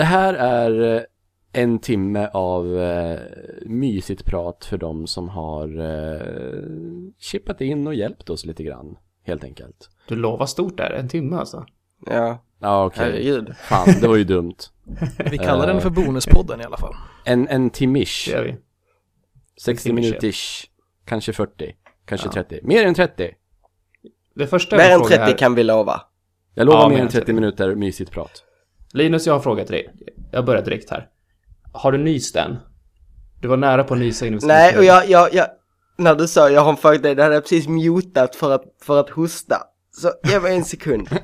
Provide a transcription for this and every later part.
Det här är eh, en timme av eh, mysigt prat för de som har eh, chippat in och hjälpt oss lite grann, helt enkelt. Du lovar stort där, en timme alltså. Ja, Ja, okej. herregud. Fan, det var ju dumt. Vi kallar den Eh. för Bonuspodden i alla fall. En, en timmish, Det gör vi. 60 timmish, minutish, kanske 40, kanske Ja. 30. Mer än 30. Det första Mer än vill fråga 30 här, kan vi lova. Jag lovar Ja, mer än än 30 30. minuter mysigt prat. Linus, jag har en fråga till dig. Jag börjar direkt här. Har du nyst än? Du var nära på att nysa in i Nej, och jag, jag, jag, när du sa jag har en fråga dig, det hade jag precis mutat för att, för att hosta. Så ge mig en sekund.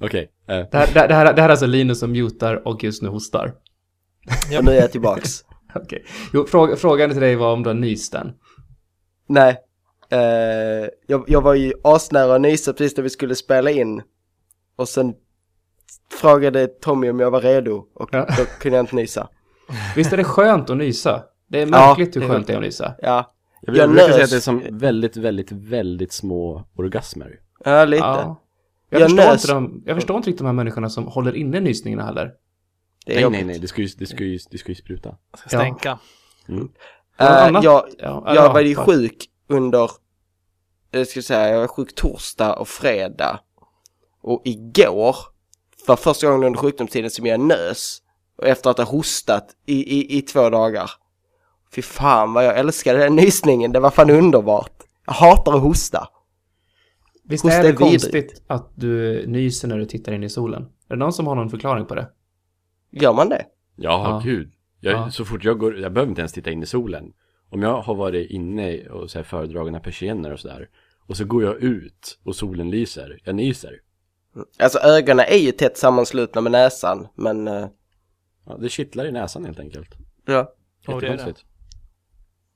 Okej. eh, Det här, det, det, här, det här är alltså Linus som mutar och just nu hostar. Och nu är jag tillbaks. Okej. Jo, fråga, frågan till dig var om du har nyst än. Nej. Eh, jag, jag var ju asnära att nysa precis när vi skulle spela in. Och sen frågade Tommy om jag var redo och Ja. då kunde jag inte nysa. Visst är det skönt att nysa? Det är Ja, märkligt det hur skönt det är att nysa. Ja, Jag, Jag jag brukar säga att det är som väldigt, väldigt, väldigt små orgasmer. ja lite. Ja. Jag, Jag förstår nös. inte de, jag förstår inte riktigt de här människorna som håller inne nysningarna heller. Det är Nej, jobbigt. nej, nej, det ska ju, det ska ju, det ska ju spruta. Ska stänka. Något Eh, annat? jag, Ja, jag ja, var ju ja. sjuk under, jag ska säga, jag var sjuk torsdag och fredag. Och igår var första gången under sjukdomstiden som jag nös. Och efter att ha hostat i, i, i två dagar. Fy fan vad jag älskade den nysningen, det var fan underbart. Jag hatar att hosta. Visst Hosta är det är vidrigt. konstigt att du nyser när du tittar in i solen? Är det någon som har någon förklaring på det? Gör man det? Ja, Ja. gud. Jag, Ja. Så fort jag går, jag behöver inte ens titta in i solen. Om jag har varit inne och så här föredragna persienner och sådär. Och så går jag ut och solen lyser. Jag nyser. Alltså ögonen är ju tätt sammanslutna med näsan, men eh, Ja, det kittlar i näsan helt enkelt. ja. Det är det. Jättekonstigt.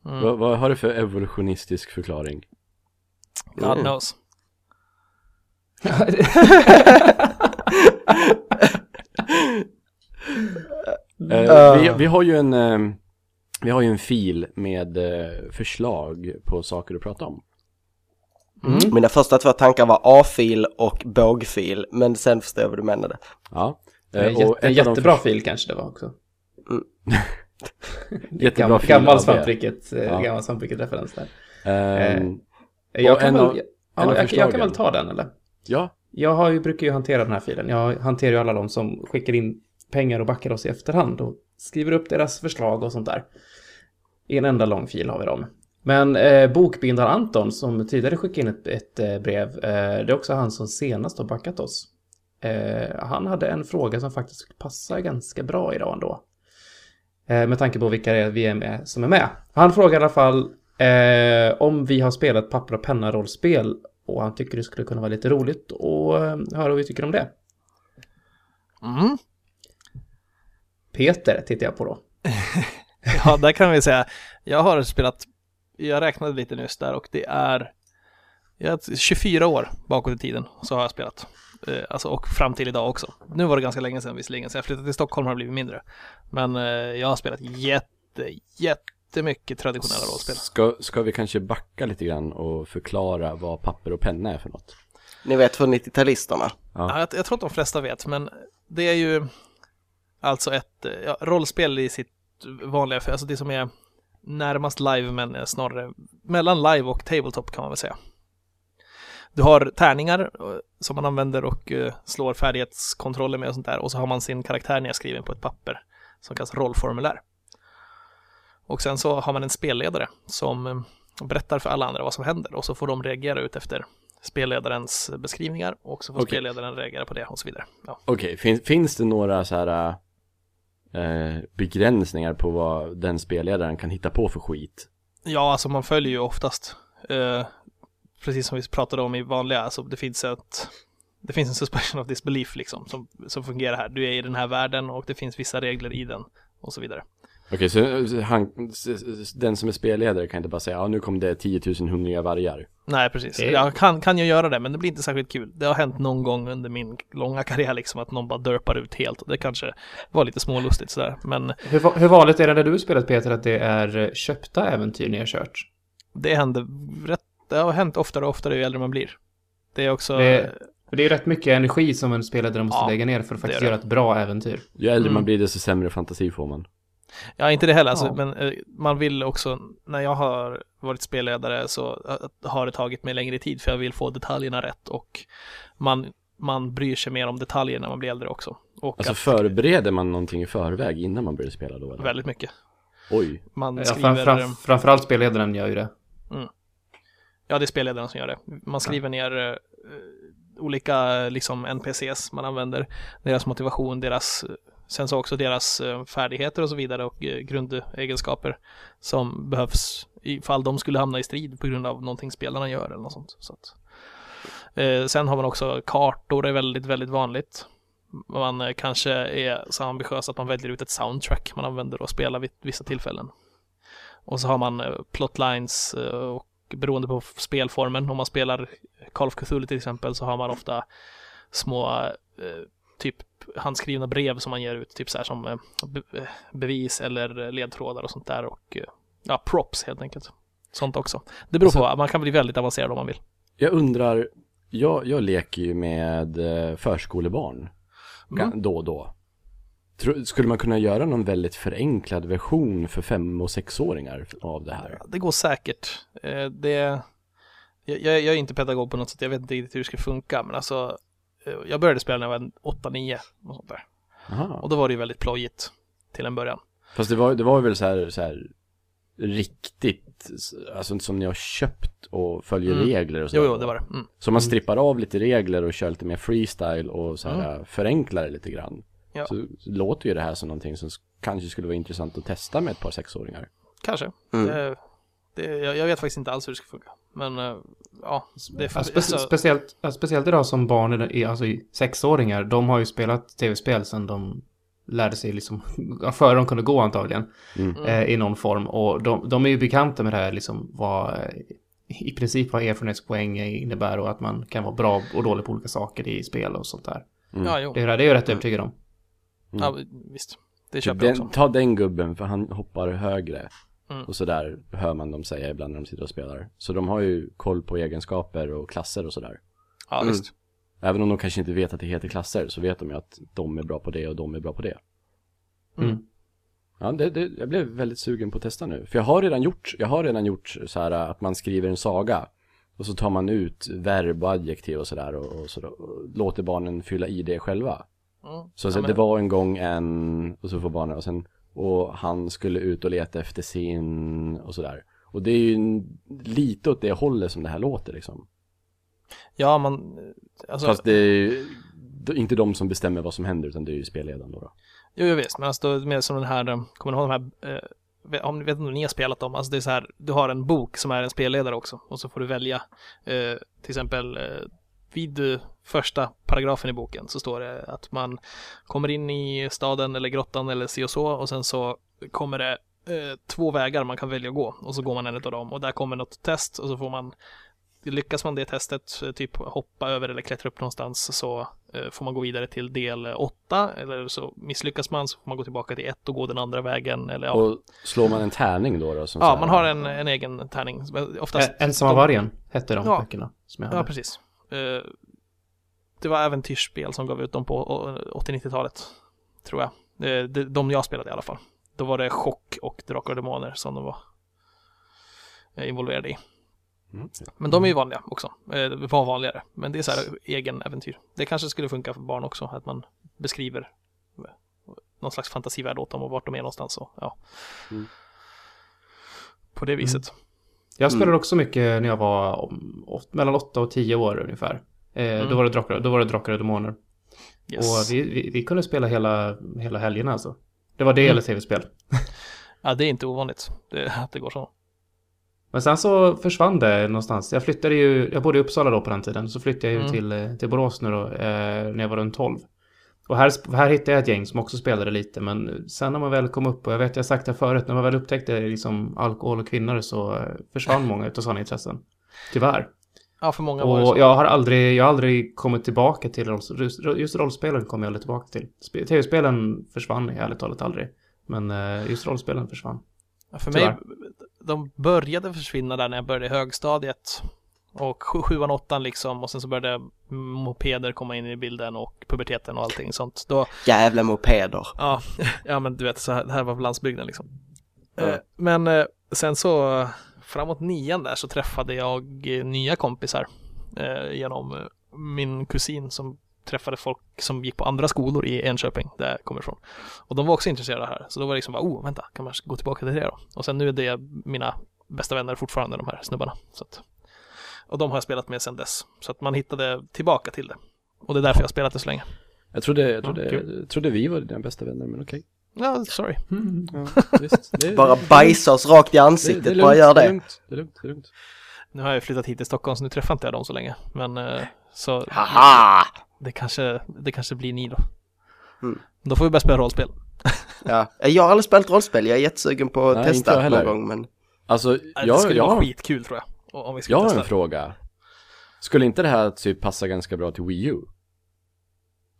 Mm. Vad, vad har du för evolutionistisk förklaring? Mm. God knows. Eh, vi, vi har ju en, eh, vi har ju en fil med eh, förslag på saker att prata om. Mm. Mina första två tankar var A-fil och bågfil, men sen förstår jag vad du menade. Ja. Eh, jätte, och en de jättebra förs- fil kanske det var också. Jättebra Gammal, fil gammal av det. svampriket, eh, Ja. gammal svampriket-referens där. Ehm, Jag Och kan, väl, av- ja, jag, jag kan väl ta den eller? ja, Jag har ju, brukar ju hantera den här filen. Jag hanterar ju alla de som skickar in pengar och backar oss i efterhand och skriver upp deras förslag och sånt där. I en enda lång fil har vi dem. Men eh, bokbindaren Anton som tidigare skickade in ett, ett eh, brev, eh, det är också han som senast har backat oss. Eh, han hade en fråga som faktiskt passar ganska bra idag ändå. Eh, med tanke på vilka det är vi är med, som är med. Han frågar i alla fall eh, om vi har spelat papper och penna-rollspel och han tycker det skulle kunna vara lite roligt och eh, höra vad vi tycker om det. Mm. Peter tittar jag på då. Ja, där kan vi säga, jag har spelat, jag räknade lite nyss där och det är jag, 24 år bakåt i tiden så har jag spelat. Eh, alltså, och fram till idag också. Nu var det ganska länge sedan visserligen, så jag flyttade till Stockholm har det blivit mindre. Men eh, jag har spelat jätte, jättemycket traditionella rollspel. ska, ska vi kanske backa lite grann och förklara vad papper och penna är för något? Ni vet för 90-talisterna. Ja, jag, jag tror att de flesta vet, men det är ju alltså ett eh, ja, rollspel i sitt vanliga, alltså det som är närmast live men snarare mellan live och tabletop kan man väl säga. Du har tärningar eh, som man använder och eh, slår färdighetskontroller med och sånt där och så har man sin karaktär nedskriven på ett papper som kallas rollformulär. Och sen så har man en spelledare som eh, berättar för alla andra vad som händer och så får de reagera ut efter spelledarens beskrivningar och så får Okej. spelledaren reagera på det och så vidare. Ja. Okej, fin, finns det några så här eh, begränsningar på vad den spelledaren kan hitta på för skit? Ja, alltså man följer ju oftast, eh, precis som vi pratade om i vanliga, alltså det finns ett, det finns en suspension of disbelief liksom som, som fungerar här. Du är i den här världen och det finns vissa regler i den och så vidare. Okej, så så han, den som är spelledare kan inte bara säga ja nu kom det 10 000 hungriga vargar. Nej, precis. Det- Jag kan, kan ju göra det, men det blir inte särskilt kul. Det har hänt någon gång under min långa karriär liksom att någon bara dörpar ut helt och det kanske var lite smålustigt sådär. Men Hur, hur vanligt är det när du spelat Peter att det är eh, köpta äventyr ni har kört? det händer rätt, det har hänt oftare och oftare ju äldre man blir. Det är också, Det- För det är rätt mycket energi som en spelledare måste Ja, lägga ner för att faktiskt göra ett bra äventyr. Ju äldre Mm. man blir desto sämre fantasi får man. Ja, inte det heller, alltså, Ja. men eh, man vill också, när jag har varit spelledare så eh, har det tagit mig längre tid för jag vill få detaljerna rätt och man, man bryr sig mer om detaljer när man blir äldre också. Och Alltså att, förbereder man någonting i förväg innan man börjar spela då eller? väldigt mycket. Oj. Man Ja, skriver, fram, fram, framförallt spelledaren gör ju det. ja det är spelledaren som gör det. Man skriver ner eh, olika liksom NPCs man använder, deras motivation, deras eh, Sen så också deras eh, färdigheter och så vidare och eh, grundegenskaper som behövs ifall de skulle hamna i strid på grund av någonting spelarna gör eller något sånt. Så att, eh, sen har man också kartor, det är väldigt, väldigt vanligt. Man eh, kanske är så ambitiös att man väljer ut ett soundtrack man använder och spelar vid vissa tillfällen. Och så har man plotlines och beroende på spelformen, om man spelar Call of Cthulhu till exempel så har man ofta små eh, typ handskrivna brev som man ger ut, typ så här som eh, eh, bevis eller ledtrådar och sånt där och eh, ja, props helt enkelt. Sånt också. Det beror på, man kan bli väldigt avancerad om man vill. Jag undrar, jag, jag leker ju med förskolebarn Mm. då och då. Skulle man kunna göra någon väldigt förenklad version för fem och sexåringar av det här? Det går säkert. Det, jag, jag är inte pedagog på något sätt, jag vet inte riktigt hur det ska funka, men alltså jag började spela när jag var 8-9 och sånt där. Aha. Och då var det ju väldigt plojigt till en början. Fast det var, det var väl så här, så här riktigt, alltså som ni har köpt och följer Mm. regler och så. Jo, jo, det var det. Mm. Så man strippar av lite regler och kör lite mer freestyle och så här förenklar det lite grann. Ja. Så, så låter ju det här som någonting som kanske skulle vara intressant att testa med ett par sexåringar. Kanske. Mm. Det, det, jag, jag vet faktiskt inte alls hur det ska funka. Men eh, ja, det är Ja, spe, alltså, speciellt, idag som barn, är- alltså i sexåringar, de har ju spelat tv-spel sedan de lärde sig liksom, före de kunde gå antagligen, Mm. eh, i någon form. Och de, de är ju bekanta med det här, liksom vad, eh, i princip vad erfarenhetspoäng innebär och att man kan vara bra och dålig på olika saker i spel och sånt där. ja, jo. Det är, det är jag rätt övertygad om. Ja, visst. Det köper jag Den, också. ta den gubben för han hoppar högre. Mm. Och så där hör man dem säga ibland när de sitter och spelar. Så de har ju koll på egenskaper och klasser och sådär. Ja, Mm. visst. Även om de kanske inte vet att det heter klasser så vet de ju att de är bra på det och de är bra på det. Mm. Ja, det, det, jag blev väldigt sugen på att testa nu. För jag har redan gjort, jag har redan gjort så här att man skriver en saga. Och så tar man ut verb och adjektiv och sådär och, och, så, och låter barnen fylla i det själva. Mm. Så, Ja, så men- det var en gång en, och så får barnen och sen, och han skulle ut och leta efter sin och sådär. Och det är ju lite åt det hållet som det här låter liksom. Ja, man... Alltså, Fast det är ju inte de som bestämmer vad som händer utan det är ju spelledaren då. då. Jo, jag visst, men alltså mer som den här, eh, kommer ni ihåg de här, eh, vet- om ni vet inte om ni har spelat dem, alltså det är så här, du har en bok som är en spelledare också, och så får du välja, eh, till exempel, eh, vid eh, första paragrafen i boken så står det att man kommer in i staden eller grottan eller si och så, och sen så kommer det eh, två vägar man kan välja att gå, och så går man en av dem, och där kommer något test, och så får man Lyckas man det testet, eh, typ hoppa över eller klättra upp någonstans så eh, får man gå vidare till del 8 eller så misslyckas man så får man gå tillbaka till 1 och gå den andra vägen eller ja, Och slår man en tärning då? då ja man har en, en egen tärning. Oftast, Ä- Ensamma de- vargen hette de Ja. böckerna som jag Ja, hade. precis. Eh, Det var äventyrsspel som gav ut dem på eh, 80-90-talet, tror jag. Eh, de- De jag spelade i alla fall. Då var det chock och drakar och demoner som de var eh, involverade i. Mm. Men de är ju vanliga också. Eh, var vanligare. Men det är så här egen äventyr. Det kanske skulle funka för barn också, att man beskriver någon slags fantasivärld åt dem och vart de är någonstans. Och, ja. Mm. På det viset. Jag spelade också mycket när jag var åt, mellan 8 och 10 år ungefär. Eh, Mm. då, var det drakar, då var det drakar och demoner. Yes. Och vi, vi, vi kunde spela hela, hela helgerna alltså. Det var det Mm. eller tv-spel. Ja, det är inte ovanligt det, att det går så. Men sen så försvann det någonstans. Jag flyttade ju, jag bodde i Uppsala då på den tiden. Så flyttade jag ju Mm. till, eh, till Borås nu då, eh, när jag var runt 12. Och här, här hittade jag ett gäng som också spelade lite. Men sen när man väl kom upp, och jag vet jag sagt det förut, när man väl upptäckte liksom alkohol och kvinnor så eh, försvann många utav sådana intressen. Tyvärr. Ja, för många var det Och så. jag har aldrig, jag har aldrig kommit tillbaka till roll, just- rollspelen kommer jag aldrig tillbaka till. Sp- Tv-spelen försvann ärligt talat aldrig. Men eh, just rollspelen försvann. Ja, för mig, tyvärr. de började försvinna där när jag började i högstadiet. Och sju- sjuan, åttan liksom och sen så började mopeder komma in i bilden och puberteten och allting sånt. Då, Jävla mopeder. ja, ja men du vet, så här, det här var på landsbygden liksom. Eh, Men eh, sen så framåt nian där så träffade jag eh, nya kompisar genom min kusin som träffade folk som gick på andra skolor i Enköping, där jag kommer ifrån. Och de var också intresserade av det här, så då var det liksom bara, oh, vänta, kan man gå tillbaka till det då? Och sen nu är det mina bästa vänner fortfarande, de här snubbarna. Så att, och de har jag spelat med sedan dess, så att man hittade tillbaka till det. Och det är därför jag har spelat det så länge. Jag trodde, jag trodde, Ja, jag trodde vi var dina bästa vänner, men okej. Ja, sorry. Ja, visst. Det, Bara det- bajsa oss rakt i det, ansiktet, det är bara lugnt, gör Det är det. lugnt, det är lugnt, det är lugnt. Nu har jag flyttat hit till Stockholm, så nu träffar inte jag dem så länge. Men eh, så Haha! det kanske, det kanske blir ni då. Mm. Då får vi börja spela rollspel. Ja, jag har aldrig spelat rollspel, jag är jättesugen på att Nej, testa någon gång men... Alltså, det jag, skulle jag, vara skitkul tror jag. Om vi skulle jag har en fråga. Skulle inte det här typ passa ganska bra till Wii U?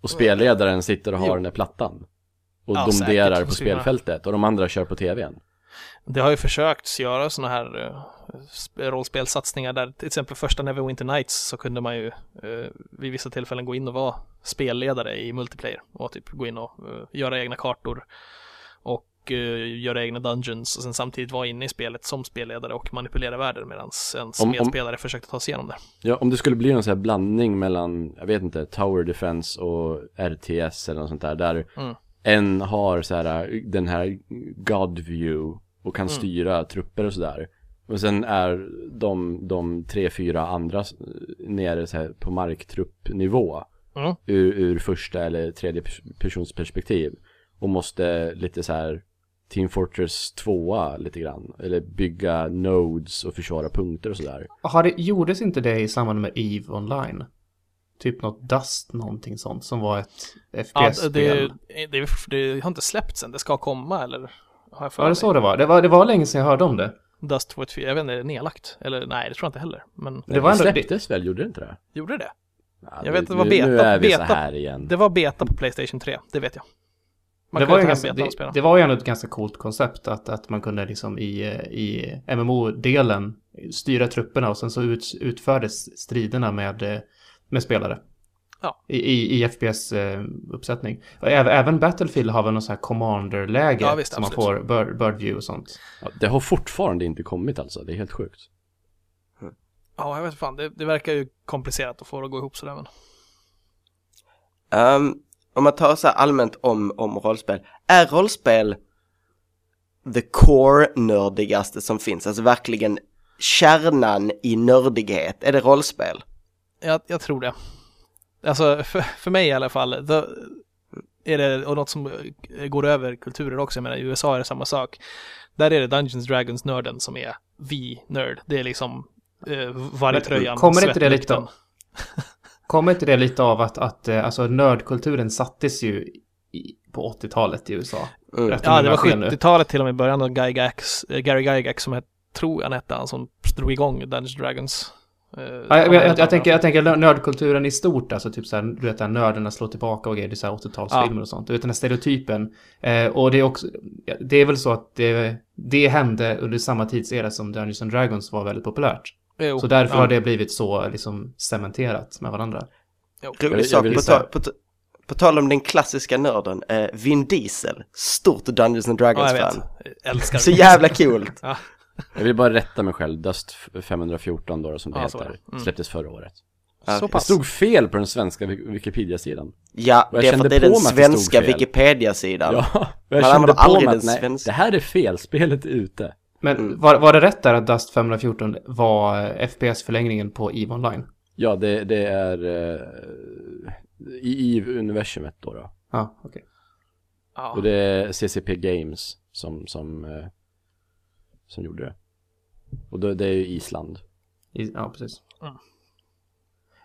Och spelledaren sitter och har Jo. den där plattan. Och Ja, domderar säkert. på spelfältet och de andra kör på tvn. Det har ju försökt göra sådana här uh, rollspelsatsningar där till exempel första Neverwinter Nights så kunde man ju eh, vid vissa tillfällen gå in och vara spelledare i multiplayer och typ gå in och eh, göra egna kartor och eh, göra egna dungeons och sen samtidigt vara inne i spelet som spelledare och manipulera världen medan en om- medspelare försökte ta sig igenom det. Ja, om det skulle bli någon sån här blandning mellan, jag vet inte, Tower Defense och RTS eller något sånt där, där Mm. en har så här, den här God view och kan Mm. styra trupper och sådär. Och sen är de, de tre, fyra andra nere så här på marktruppnivå. Mm. Ur, ur första eller tredje pers- persons perspektiv. Och måste lite så här Team Fortress 2 lite grann. Eller bygga nodes och försvara punkter och sådär. Har det, gjordes inte det i samband med EVE Online? Typ något Dust, någonting sånt, som var ett Ja, FPS-spel. det, det, det har inte släppts än, det ska komma eller? Har Ja, det så det var. Det var, det var länge sedan jag hörde om det. Dust 214, jag vet inte, är det nedlagt? Eller nej, det tror jag inte heller. Men Det var ändå... Det, släpptes väl, gjorde det inte det? gjorde det? Ja, Jag vet att det var beta- Nu är vi så beta- här igen. Det var beta på Playstation 3, det vet jag. Man det, var ju ganska, det, det var ju ändå ett ganska coolt koncept att, att man kunde liksom i, eh, i MMO-delen styra trupperna och sen så ut, utfördes striderna med, eh, med spelare. Ja. I, i, i FPS-uppsättning. Även, även Battlefield har väl någon sån här commander-läge Ja, som man får bird, bird view och sånt. Ja, det har fortfarande inte kommit alltså, det är helt sjukt. Ja, jag vet fan, det, det verkar ju komplicerat att få det att gå ihop sådär men. Ehm, om man tar så här allmänt om, om rollspel. Är rollspel the core-nördigaste som finns? Alltså verkligen kärnan i nördighet. Är det rollspel? Jag, jag tror det. Alltså, för, för mig i alla fall, the, är det, och något som går över kulturer också, jag menar i USA är det samma sak. Där är det Dungeons Dragons nörden som är vi nörd. Det är liksom eh, varje tröjan, kommer inte det lite svettlukten. Kommer inte det lite av att, att eh, alltså nördkulturen sattes ju i, på 80-talet i USA? Mm. Ja, det jag var har fel nu. 70-talet till och med i början av Guy Gax, eh, Gary Gygax som het, tror jag han hette, han som drog igång Dungeons Dragons. Eh, Ja, jag, jag, jag, tänker, jag tänker nö- nördkulturen i stort, alltså typ såhär, du vet, nördarna slår tillbaka och grejer, det är såhär 80-talsfilmer och sånt. Du vet den här stereotypen. Eh, och det är också, ja, det är väl så att det, det hände under samma tidsera som Dungeons and Dragons var väldigt populärt. Jo, Så därför ja. har det blivit så liksom cementerat med varandra. Rolig sak, på, ta, på, på tal om den klassiska nörden, eh, Vin Diesel, stort Dungeons and Ja, jag Dragons-fan. älskar Så det. jävla coolt. Jag vill bara rätta mig själv, Dust 514 då som det Ja, heter, det. Mm. släpptes förra året. Ja, Så Det pass. stod fel på den svenska Wik- Wikipedia-sidan. Ja, det är för kände att det är på den det svenska. Wikipedia-sidan. Ja, och jag Man kände på mig att nej, det här är fel, spelet är ute. Men Mm. var, var det rätt där att Dust 514 var eh, FPS-förlängningen på EVE Online? Ja, det, det är eh, i, i universumet då, då. Ja, okej. Ja. Och det är CCP Games som, som, eh, som gjorde det. Och då, det är ju Island. I- Ja, precis. Mm.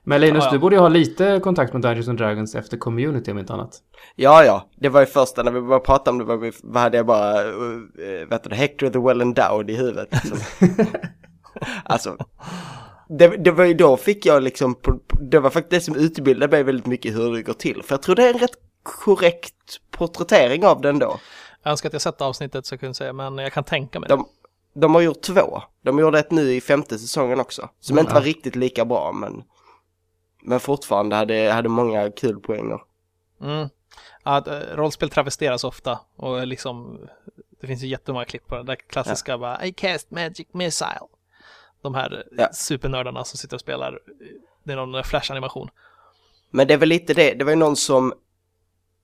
Men Linus, Ja, ja. du borde ju ha lite kontakt med Dungeons and Dragons efter community om inte annat. Ja, ja, det var ju första när vi började prata om det, var vi, vad hade jag bara, uh, vet du, Hector the Well Endowed i huvudet. Liksom. alltså, det, det var ju då fick jag liksom, det var faktiskt det som utbildade mig väldigt mycket hur det går till. För jag tror det är en rätt korrekt porträttering av den då. Jag önskar att jag sett avsnittet så jag kunde säga, men jag kan tänka mig De, de har gjort två. De gjorde ett nu i femte säsongen också. Som Mm, inte var ja. riktigt lika bra men, men fortfarande hade, hade många kul poänger. Mm. Ja, att, eh, rollspel travesteras ofta och liksom det finns ju jättemånga klipp på det där klassiska bara I cast magic missile. De här Ja. supernördarna som sitter och spelar. Det är någon flash-animation. Men det är väl lite det, det var ju någon som,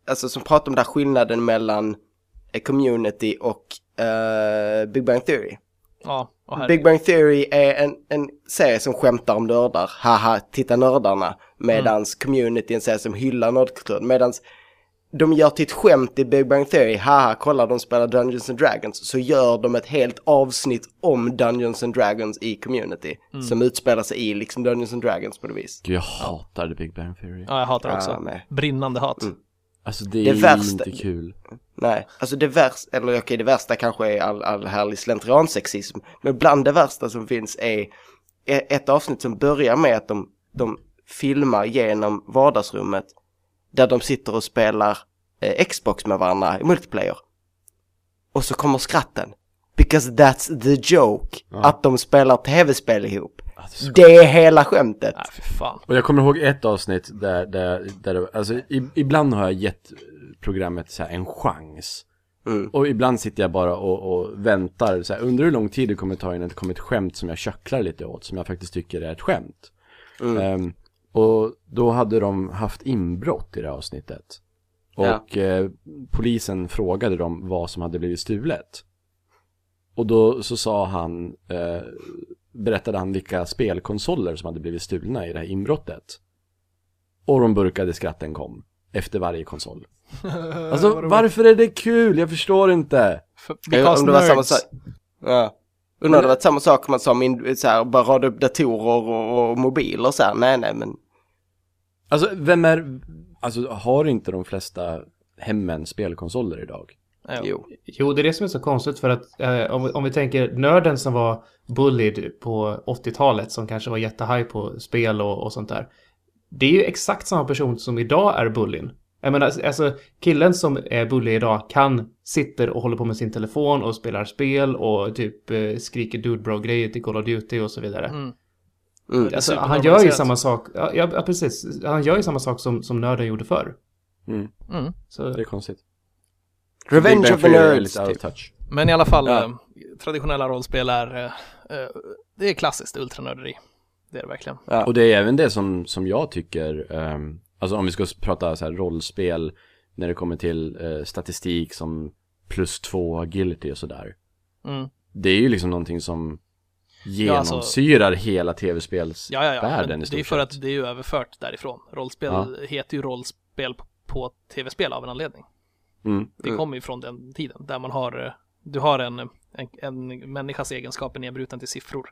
alltså som pratade om den där skillnaden mellan eh, community och eh, Big Bang Theory. Ja. Big Bang Theory är en, en serie som skämtar om nördar, haha, titta nördarna. Medans community är en serie som hyllar nördkulturen. Medans de gör till ett skämt i Big Bang Theory, haha, kolla de spelar Dungeons and Dragons. Så gör de ett helt avsnitt om Dungeons and Dragons i community. Som utspelar sig i liksom Dungeons and Dragons på det vis. Gud, jag hatar The Big Bang Theory. Ja, jag hatar det också. Ja, med. Brinnande hat. Alltså det är Det värsta- inte kul. Nej, alltså det värsta, eller okej det värsta kanske är all, all härlig slentriansexism. Men bland det värsta som finns är e- ett avsnitt som börjar med att de, de filmar genom vardagsrummet. Där de sitter och spelar eh, Xbox med varandra i multiplayer. Och så kommer skratten. Because that's the joke. Att de spelar tv-spel ihop. Det är hela skämtet. Nej, fy fan. Och jag kommer ihåg ett avsnitt där, där, där det, alltså i, ibland har jag gett programmet så här en chans. Mm. Och ibland sitter jag bara och, och väntar, så här, undrar hur lång tid det kommer ta innan det kommer ett skämt som jag köcklar lite åt, som jag faktiskt tycker är ett skämt. Ehm, och då hade de haft inbrott i det här avsnittet. Ja. Och eh, polisen frågade dem vad som hade blivit stulet. Och då så sa han, eh, berättade han vilka spelkonsoler som hade blivit stulna i det här inbrottet. Och de burkade skratten kom efter varje konsol. Alltså varför är det kul? Jag förstår inte. Because om det var samma sak. Ja. Undrar om det var samma sak om man sa min, så här, bara rada upp datorer och, och mobiler så här. Nej, nej, men Alltså vem är, alltså har inte de flesta hemmen spelkonsoler idag? Jo. Jo, det är det som är så konstigt för att eh, om, vi- om vi tänker nörden som var bullied på 80-talet som kanske var jättehaj på spel och, och sånt där. Det är ju exakt samma person som idag är bullin. Jag menar, alltså killen som är bully idag kan sitter och håller på med sin telefon och spelar spel och typ eh, skriker dude bro grejer till Call of Duty och så vidare. Mm. Mm. Alltså, han gör ju samma sak, ja, ja ja, precis, han gör ju samma sak som, som nörden gjorde förr. Mm, Mm. Så, det är konstigt. Revenge of the Nerds. Typ. touch. Men i alla fall, Ja. eh, traditionella rollspel är, eh, eh, det är klassiskt ultranörderi. Det är det verkligen. Ja. Och det är även det som, som jag tycker, ehm, alltså om vi ska prata så här rollspel när det kommer till eh, statistik som plus två agility och sådär. Mm. Det är ju liksom någonting som Ja, alltså- genomsyrar hela tv-spelsvärlden Ja, ja, ja. Det är för att det är ju överfört därifrån. Rollspel Ja. heter ju rollspel på tv-spel av en anledning. Mm. Det Mm. kommer ju från den tiden där man har, eh, du har en, en, en människas egenskaper nedbruten till siffror.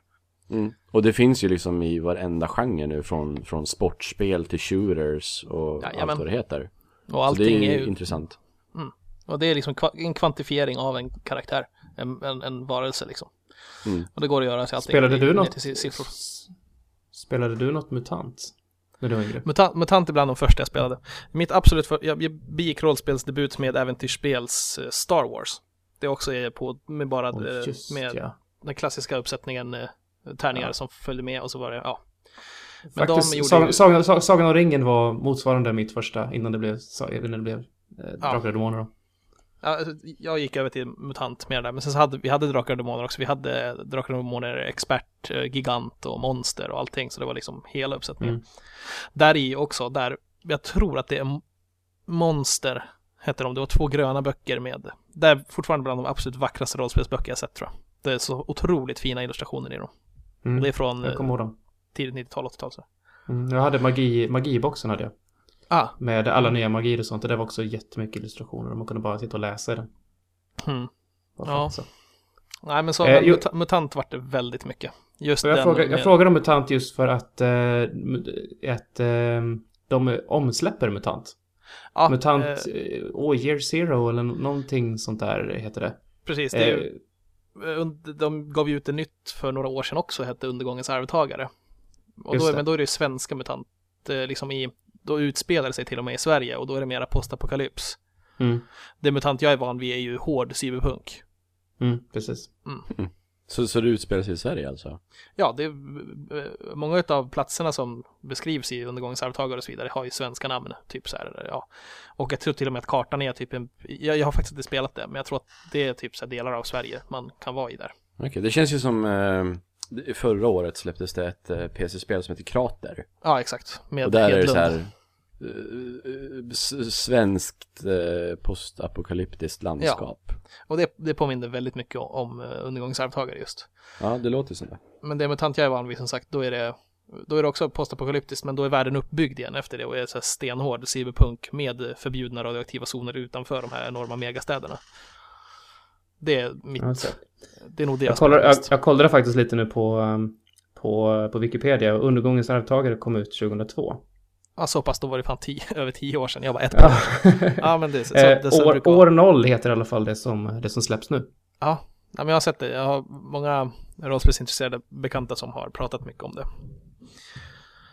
Mm. Och det finns ju liksom i varenda genre nu från, från sportspel till shooters och Jajamän. allt vad det heter. Och Så det allting är är ju ju, intressant. och det är liksom en kvantifiering av en karaktär, en, en, en varelse liksom. Mm. Och det går att göra sig allting spelade du något? till. Spelade du något MUTANT? När du var yngre? Mutant, Mutant är bland de första jag spelade. Mitt absolut för, jag, jag begick rollspelsdebut med äventyrsspels eh, Star Wars. Det också är på, med bara Oj, eh, just med ja. den klassiska uppsättningen eh, tärningar Ja. som följde med och så var det, ja. Men de Faktiskt, gjorde Sagan, ju- Sagan, Sagan, om ringen var motsvarande mitt första innan det blev, innan det blev eh, Drakar och Demoner. Jag gick över till MUTANT mer där, men sen så hade vi hade Drakar och Demoner också. Vi hade Drakar och Demoner Expert, eh, Gigant och Monster och allting, så det var liksom hela uppsättningen. Mm. Där i också, där, jag tror att det är Monster, hette de. Det var två gröna böcker med, det är fortfarande bland de absolut vackraste rollspelsböcker jag sett tror jag. Det är så otroligt fina illustrationer i dem. Mm. Och det är från eh, tidigt 90-tal, 80-tal. Så. Mm. Jag hade magi, magiboxen hade jag. Ah, Med alla nya magier och sånt. Och det var också jättemycket illustrationer. och Man kunde bara sitta och läsa i den. Bara Ja. att- så. Nej, men så Eh, Muta- MUTANT vart det väldigt mycket. Just jag, den frågar, jag med- frågar om MUTANT just för att eh, ett, eh, de omsläpper MUTANT. ja, MUTANT, eh, eh, oh, Year Zero eller någonting sånt där heter det. precis, det är, Eh, ju- Und- De gav ju ut det nytt för några år sedan också, hette Undergångens arvtagare. Och då, men då är det ju svenska MUTANT, eh, liksom i, då utspelar det sig till och med i Sverige och då är det mera postapokalyps. mm, Det MUTANT jag är van vid är ju hård cyberpunk. mm, precis. Så, så det utspelar sig i Sverige alltså? Ja, det är, eh, många av platserna som beskrivs i undergångens arvtagare och så vidare har ju svenska namn. Typ så här, ja. Och jag tror till och med att kartan är typ en, jag, jag har faktiskt inte spelat det, men jag tror att det är typ så här delar av Sverige man kan vara i där. Okej, det känns ju som eh, förra året släpptes det ett eh, PC-spel som heter Krater. Ja, exakt. Med och där är det Hedlund. så här eh, s- svenskt eh, postapokalyptiskt landskap. Och det, det påminner väldigt mycket om, om eh, undergångens arvtagare just. Ja. det låter som det. Men det MUTANT jag är van vid som sagt, då är det då är det också postapokalyptiskt, men då är världen uppbyggd igen efter det och är så här stenhård cyberpunk med förbjudna radioaktiva zoner utanför de här enorma megastäderna. Det är mitt. Det är nog det Jag, kollar, jag, jag kollade faktiskt lite nu på, um, på, på Wikipedia och Undergångens arvtagare kom ut 2002. Ja, så pass, då var det fan tio, över tio år sedan. Jag var ett Ja. Ja, men det, så, Eh, det, så år, år 0 heter i alla fall det som, det som släpps nu. Ja, ja, men jag har sett det. Jag har många rollspelsintresserade bekanta som har pratat mycket om det.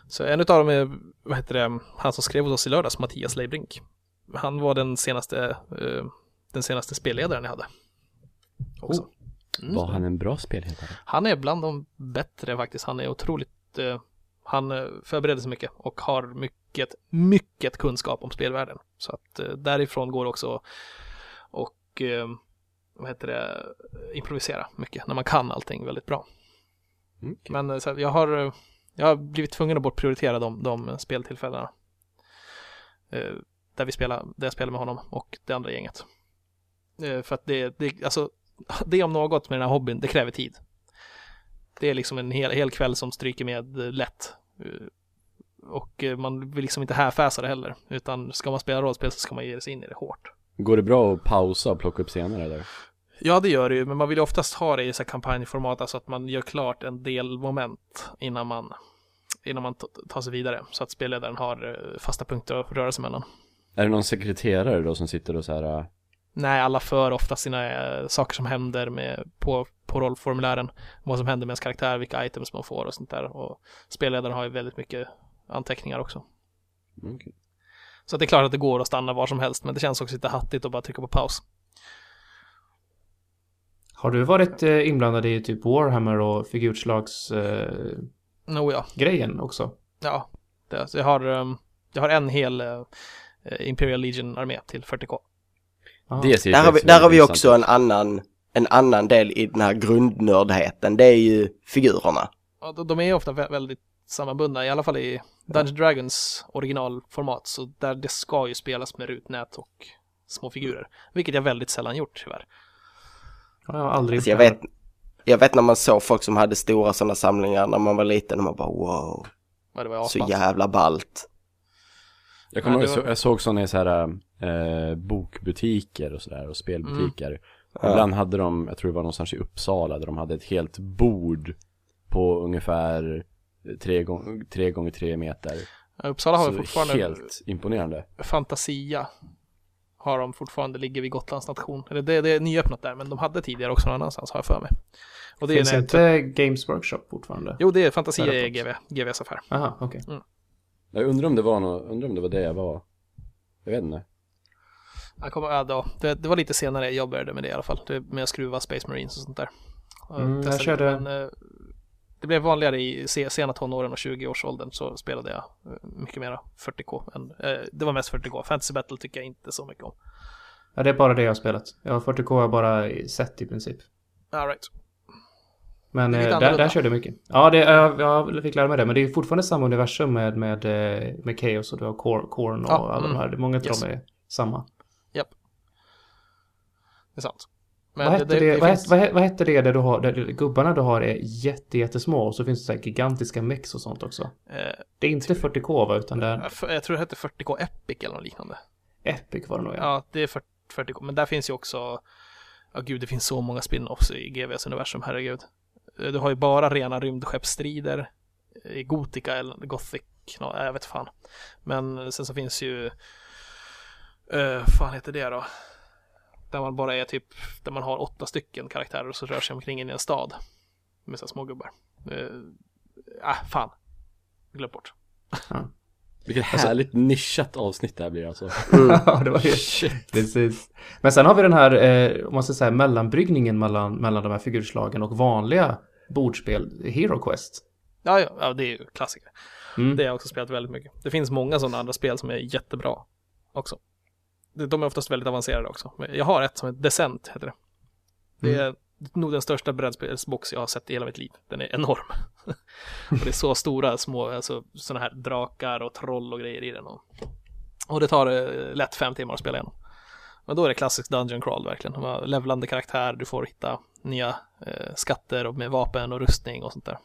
Så en av dem är, vad heter det, han som skrev hos oss i lördags, Mattias Leibrink. Han var den senaste, eh, den senaste spelledaren jag hade. Också. Mm. Var han en bra spelledare? Han är bland de bättre faktiskt. Han är otroligt, eh, han eh, förbereder sig mycket och har mycket, mycket kunskap om spelvärlden. Så att eh, därifrån går också och, eh, vad heter det, improvisera mycket när man kan allting väldigt bra. Mm. Men eh, så här, jag har, eh, jag har blivit tvungen att bortprioritera de, de speltillfällena. Där vi spelar, där jag spelar med honom och det andra gänget. För att det, det, alltså, det om något med den här hobbyn, det kräver tid. Det är liksom en hel, hel kväll som stryker med lätt. Eh, Och eh, man vill liksom inte härfäsa det heller. Utan ska man spela rollspel så ska man ge sig in i det hårt. Går det bra att pausa och plocka upp senare där? Ja, det gör det ju, men man vill ju oftast ha det i så här kampanjformat, alltså att man gör klart en del moment innan man, innan man tar sig vidare, så att spelledaren har eh, fasta punkter att röra sig mellan. Är det någon sekreterare då som sitter och så här Nej, alla för ofta sina eh, saker som händer med, på, på rollformulären, vad som händer med ens karaktär, vilka items man får och sånt där. Och spelledaren har ju väldigt mycket anteckningar också. okej. Så att det är klart att det går att stanna var som helst, men det känns också lite hattigt att bara trycka på paus. Har du varit eh, inblandad i typ Warhammer och figurslagsgrejen eh, No, ja. grejen också? Ja, det, så jag, har, ehm, jag har en hel eh, Imperial Legion-armé till 40k. Det Där har vi, där har vi också en annan, en annan del i den här grundnördheten. Det är ju figurerna. Ja, de, är ju ofta vä- väldigt sammanbundna, i alla fall i Dungeons Dragons originalformat, så där det ska ju spelas med rutnät och små figurer. Vilket jag väldigt sällan gjort tyvärr. Ja, jag har aldrig Alltså jag vet, jag vet när man såg folk som hade stora sådana samlingar när man var liten och man bara wow, Ja, det var så jävla ballt. Jag kommer Ja, ihåg, var- jag såg sådana i så här äh, bokbutiker och sådär och spelbutiker. Ja. Ibland hade de, jag tror det var någonstans i Uppsala, där de hade ett helt bord på ungefär tre, gång, tre gånger tre meter. Ja, Uppsala har Så fortfarande helt imponerande. Fantasia. Har de fortfarande, ligger vid Gotlands nation. Eller det, det är nyöppnat där, men de hade tidigare också någon annanstans har jag för mig. Och det Finns är inte Games Workshop fortfarande? Jo, det är Fantasia är GV, GVs affär. Aha, okej. Jag undrar om det var något, undrar om det var det jag var. Jag vet inte. Jag kommer, ja, då, det, det var lite senare jag började med det i alla fall. Det, med att skruva Space Marines och sånt där. Mm, jag körde- Men, eh, det blev vanligare i se- sena tonåren och 20-årsåldern så spelade jag eh, mycket mera 40K. Än, eh, det var mest 40K. Fantasy Battle tycker jag inte så mycket om. Ja, det är bara det jag har spelat. Jag har 40K har jag bara sett i princip. All right. Men Det eh, där, där körde jag mycket. Ja, det, jag, jag fick lära mig det. Men det är fortfarande samma universum med, med, eh, med Chaos och du har Kor- Korn och Ja, alla mm. de här. Många av Yes. dem är samma. Det är sant. Men vad, hette det, det vad, finns- vad, vad hette det där du har, där gubbarna du har är jätte, jättesmå och så finns det så gigantiska mex och sånt också. eh, Det är inte 40K va, utan det är jag tror det hette 40K Epic eller något liknande. Epic var det nog ja. Ja, det är 40, 40K. Men där finns ju också, ja gud, det finns så många spin-offs i GVs universum, herregud. Eh, du har ju bara rena rymdskeppsstrider i Gotika eller Gothic, no, jag vet fan. Men sen så finns ju, uh, fan heter det då? Där man bara är typ, där man har åtta stycken karaktärer och så rör sig omkring in i en stad. Med så smågubbar. små gubbar. Uh, ah, fan. Glöm bort. Vilket härligt nischat avsnitt det här blir alltså. ja, det var ju... Precis. Men sen har vi den här, eh, om man ska säga mellanbryggningen mellan, mellan de här figurslagen och vanliga bordspel, Hero Quest. Ja, ja, ja det är ju klassiker. Mm. Det har jag också spelat väldigt mycket. Det finns många sådana andra spel som är jättebra också. De de är oftast väldigt avancerade också. Men Jag har ett som heter Descent, heter det. Det är nog den största brädspelsbox jag har sett i hela mitt liv. Den är enorm. och det är så stora små, alltså sådana här drakar och troll och grejer i den. Och, och det tar eh, lätt fem timmar att spela igenom. Men då är det klassisk Dungeon Crawl verkligen. De har levlande karaktär, du får hitta nya eh, skatter och med vapen och rustning och sånt där.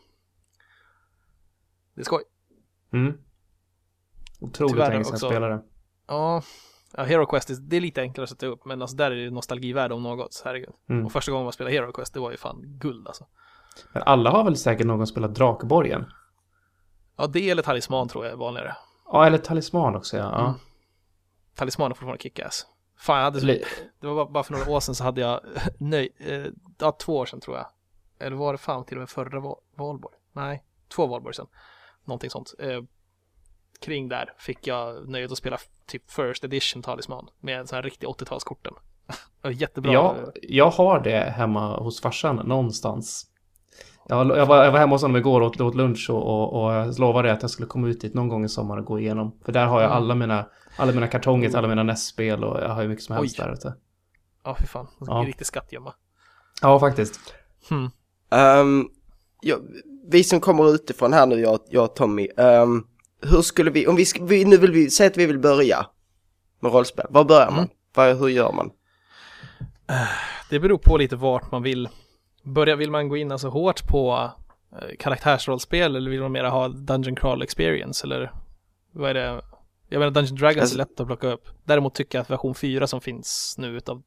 Det är skoj. Mm. Otroligt Tyvärr också- spelade. Ja, ja Hero Quest, det är lite enklare att sätta upp, men alltså där är det nostalgivärde om något, herregud. Mm. Och första gången man spelade Hero Quest, det var ju fan guld alltså. Men alla har väl säkert någon spelat Drakborgen? Ja, det eller Talisman tror jag är vanligare. Ja, eller Talisman också, ja. ja. Mm. Talisman är fortfarande kickass. Fan, jag hade så, det var bara, för några år sedan så hade jag nöj, eh, ja, två år sedan tror jag. Eller var det fan till och med förra val, valborg? Nej, två valborg sedan. Någonting sånt. Kring där fick jag nöjet att spela typ First Edition Talisman med en sån här riktig 80-talskorten. Det var Jättebra. Jag, jag har det hemma hos farsan någonstans. Jag, jag, var, jag var hemma hos honom igår och åt, åt lunch och, och, och jag lovade att jag skulle komma ut dit någon gång i sommar och gå igenom. För där har jag Mm. alla mina, alla mina kartonger till alla mina NES-spel och jag har ju mycket som helst Oj. där ute. Ja, fy fan. Ja. En riktig skattgömma. Ja, faktiskt. Hmm. Ehm, ja, vi som kommer utifrån här nu, jag, jag och Tommy. ehm, hur skulle vi, om vi, vi, nu vill vi säga att vi vill börja med rollspel. Var börjar man? Mm. Vad, hur gör man? Det beror på lite vart man vill börja. Vill man gå in alltså hårt på eh, karaktärsrollspel eller vill man mera ha Dungeon Crawl Experience eller vad är det? Jag menar Dungeon Dragons Alltså- är lätt att plocka upp. Däremot tycker jag att version 4 som finns nu utav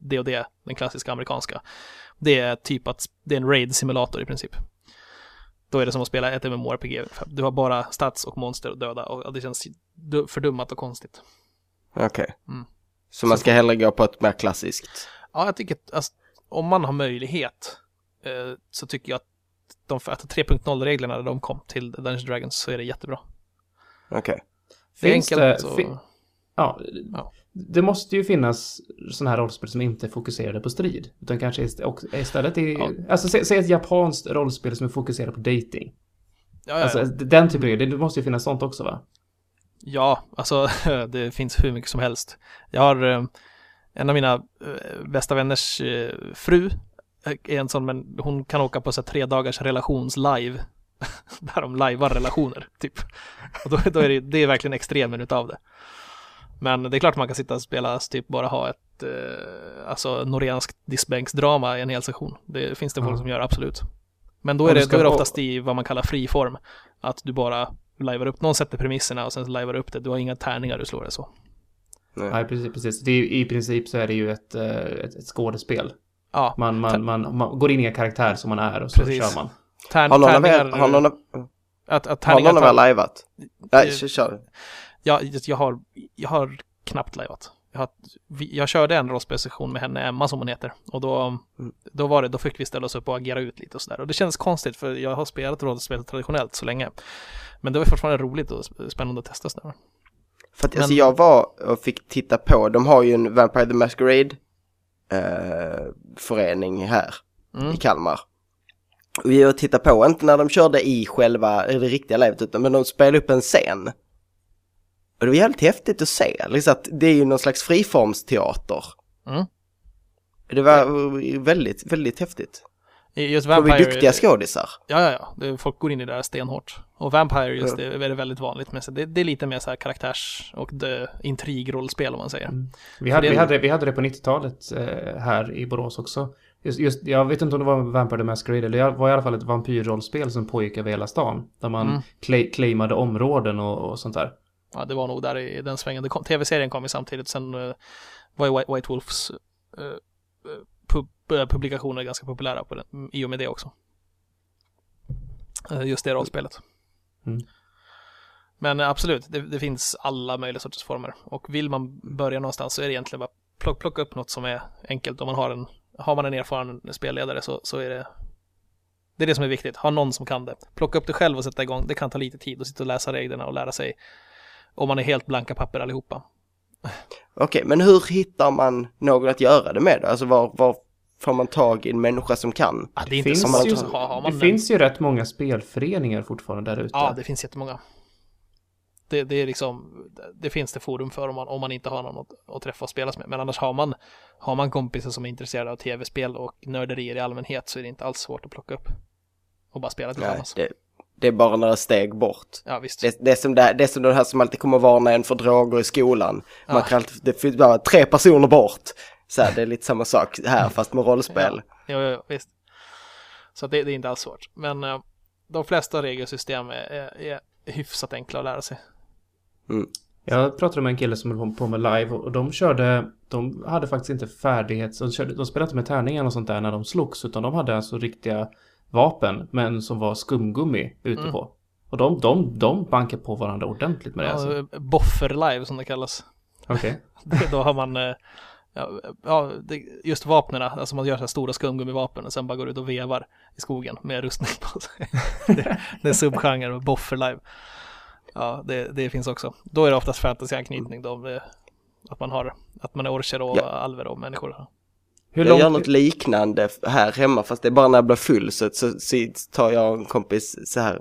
D&D, den klassiska amerikanska, det är typ att det är en raid simulator i princip. Då är det som att spela ett MMORPG. Du har bara stats och monster att döda och det känns du- fördummat och konstigt. Okej. Mm. Så man ska hellre gå på ett mer klassiskt? Ja, jag tycker att alltså, om man har möjlighet eh, så tycker jag att de att 3.0-reglerna när de kom till Dungeons Dragons så är det jättebra. Okej. Det är Finns enkelt det, och... fi- ja, Ja. Det måste ju finnas sådana här rollspel som inte är fokuserade på strid. Utan kanske istället är, Ja. alltså sä- säg ett japanskt rollspel som är fokuserat på dating. Ja, ja, Alltså den typen av grejer, det måste ju finnas sånt också va? ja, alltså det finns hur mycket som helst. Jag har eh, en av mina eh, bästa vänners eh, fru är en sån, men hon kan åka på så tre dagars relationslive. där de lajvar relationer, typ. Och då, då är det, det är verkligen extremen utav det. Men det är klart man kan sitta och spela, typ bara ha ett, eh, alltså norrenskt diskbänksdrama i en hel session. Det finns det folk Ja. som gör, absolut. Men då är, du det, då är det oftast i vad man kallar friform. Att du bara lajvar upp, någon sätter premisserna och sen lajvar upp det. Du har inga tärningar du slår det så. Nej, precis, precis. Det är, I princip så är det ju ett, eh, ett, ett skådespel. Ja, Man, man, man, man går in i en karaktär som man är och så Precis. kör man. tärn, Har någon av er, har någon av, att, att har tärningar någon av er lajvat? Nej, kör, kör. Ja, jag har, jag har knappt lajvat. Jag, har, jag körde en rollspelssession med henne, Emma som hon heter. Och då, Mm. då var det, då fick vi ställa oss upp och agera ut lite och sådär. Och det känns konstigt för jag har spelat rollspel traditionellt så länge. Men det var fortfarande roligt och sp- spännande att testa sådär. För att Men- alltså jag var och fick titta på, de har ju en Vampire the Masquerade eh, förening här Mm. i Kalmar. Och vi var och tittade på, inte när de körde i själva, i det riktiga livet, utan men de spelade upp en scen. Och det var jävligt häftigt att se, liksom att det är ju någon slags friformsteater. Mm. Det var väldigt, väldigt häftigt. Just De är Vampire, duktiga skådisar. Ja, ja, ja. Det, folk går in i det där stenhårt. Och Vampire just det är väldigt vanligt med sig. Det, det är lite mer så här karaktärs och intrigrollspel om man säger. Vi hade, det- vi hade, vi hade det på 90-talet eh, här i Borås också. Just, just, jag vet inte om det var Vampire the Masquerade, eller det var i alla fall ett vampyrrollspel som pågick över hela stan. Där man Mm. cla- claimade områden och, och sånt där. Ja, det var nog där i den svängen. Det kom- Tv-serien kom ju samtidigt. Sen eh, var ju White, White Wolves eh, eh, pub, publikationer ganska populära på den, mm, i och med det också. Just det rollspelet. Mm. Men absolut, det, det finns alla möjliga sorters former. Och vill man börja någonstans så är det egentligen bara plock, plocka upp något som är enkelt. Om man har en, har man en erfaren spelledare så, så är det det är det som är viktigt. Ha någon som kan det. Plocka upp det själv och sätta igång. Det kan ta lite tid att sitta och läsa reglerna och lära sig Om man är helt blanka papper allihopa. Okej, men hur hittar man någon att göra det med? Alltså var, var får man tag i en människa som kan? Ja, det inte finns så ju- har, man Det finns ju rätt många spelföreningar fortfarande där ute. Ja, det finns jättemånga. Det, det är liksom, det finns det forum för om man, om man inte har någon att, att träffa och spela med. Men annars har man, har man kompisar som är intresserade av tv-spel och nörderier i allmänhet så är det inte alls svårt att plocka upp. Och bara spela Nej, tillsammans. det, det är bara några steg bort. Ja, visst. Det, det, är som det, det är som de här som alltid kommer varna en för droger i skolan. Man Ja. kan alltid, det finns bara tre personer bort. Så här, det är lite samma sak här fast med rollspel. Ja, ja, ja visst. Så det, det är inte alls svårt. Men eh, de flesta regelsystem är, är, är hyfsat enkla att lära sig. Jag pratade med en kille som höll på med live och de körde, de hade faktiskt inte färdighet, de, körde, de spelade inte med tärningar och sånt där när de slogs utan de hade alltså riktiga vapen men som var skumgummi ute Mm. på. Och de, de, de bankar på varandra ordentligt med det alltså. Ja, Boffer live som det kallas. Okej. Det- Då har man, eh, ja, just vapnen, alltså man gör så här stora skumgummivapen och sen bara går ut och vevar i skogen med rustning på sig. det, det är subgenre och boffer live. Ja, det, det finns också. Då är det oftast fantasy-anknytning då, med att man har, att man är orcher och Ja. alver och människor. Hur jag gör långt... något liknande här hemma fast det är bara när jag blir full så, så, så tar jag och en kompis så här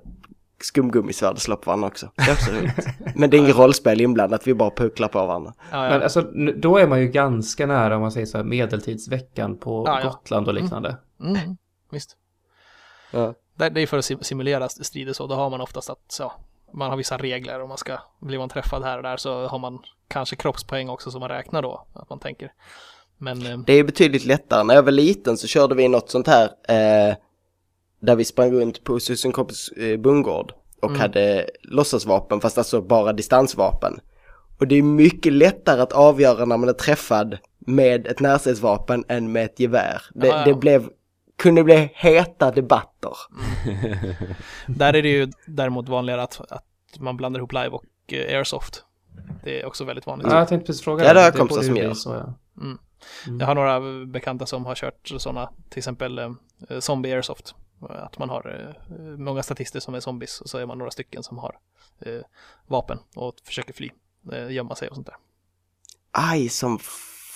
skumgummisvärd och slår på varandra också. Det är också roligt. Men det är inget rollspel inblandat, vi bara pucklar på varandra. Ja, ja. Men alltså, då är man ju ganska nära om man säger så här medeltidsveckan på Ja, ja. Gotland och liknande. Mm, visst. Ja. Det, det är för att sim- simulera strider så, då har man oftast att så, man har vissa regler och man ska, blir man träffad här och där så har man kanske kroppspoäng också som man räknar då, att man tänker. Men eh, Det är betydligt lättare. När jag var liten så körde vi något sånt här eh, där vi sprang runt på Susan kompis eh, bondgård och hade låtsasvapen fast alltså bara distansvapen. Och det är mycket lättare att avgöra när man är träffad med ett närstridsvapen än med ett gevär. Det, Ja, ja. det blev, kunde bli heta debatter. där är det ju däremot vanligare att, att man blandar ihop live och eh, airsoft. Det är också väldigt vanligt. Ja, jag tänkte precis fråga. Ja, det har jag kompisar som gör. Så, ja. Mm. Jag har några bekanta som har kört sådana, till exempel eh, zombie airsoft. Att man har eh, många statister som är zombies och så är man några stycken som har eh, vapen och försöker fly, eh, gömma sig och sånt där. Aj som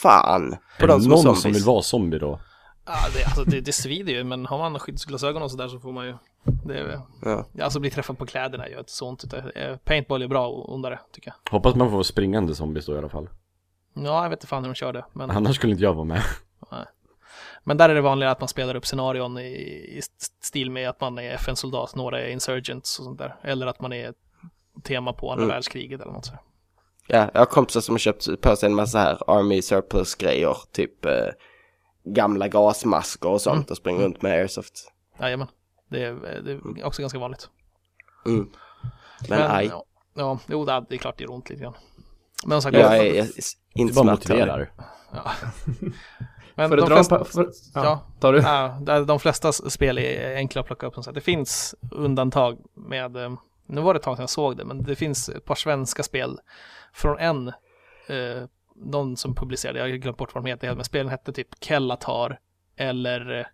fan. På Är de det som någon zombies. som vill vara zombie då? Ja, det, alltså, det, det svider ju, men har man skyddsglasögon och sådär så får man ju... Det är, Ja. alltså bli träffad på kläderna gör inte så ont. Eh, paintball är bra och ondare, tycker jag. Hoppas man får springande zombies då i alla fall. Ja, jag vet inte fan hur de kör det. Men, Annars skulle inte jag vara med. men där är det vanligare att man spelar upp scenarion i, i stil med att man är FN-soldat, några är insurgents och sånt där. Eller att man är tema på andra Mm. världskriget eller något så. Ja, jag har kompisar som har köpt på sig en massa här Army Surplus grejer, typ eh, gamla gasmasker och sånt Mm. och springer runt med airsoft. Jajamän. Det är, det är också ganska vanligt. Mm. Men, aj, Ja, ja, jo, det är det är klart det gör ont lite grann. Men som sagt, jag är, inte bara smärtad. motiverar. ja. Men För de flesta, för, ja, ja. tar du? Ja, de flesta spel är enkla att plocka upp. Som sagt. Det finns undantag med, eh, nu var det ett tag sedan jag såg det, men det finns ett par svenska spel från en, eh, någon som publicerade, jag har glömt bort vad de heter, men spelen hette typ Kellatar eller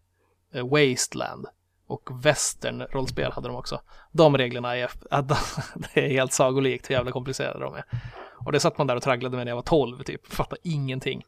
eh, Wasteland. Och western rollspel hade de också. De reglerna är, att det är helt sagolikt hur jävla komplicerade de är. Och det satt man där och tragglade med när jag var 12, typ. Fattade ingenting.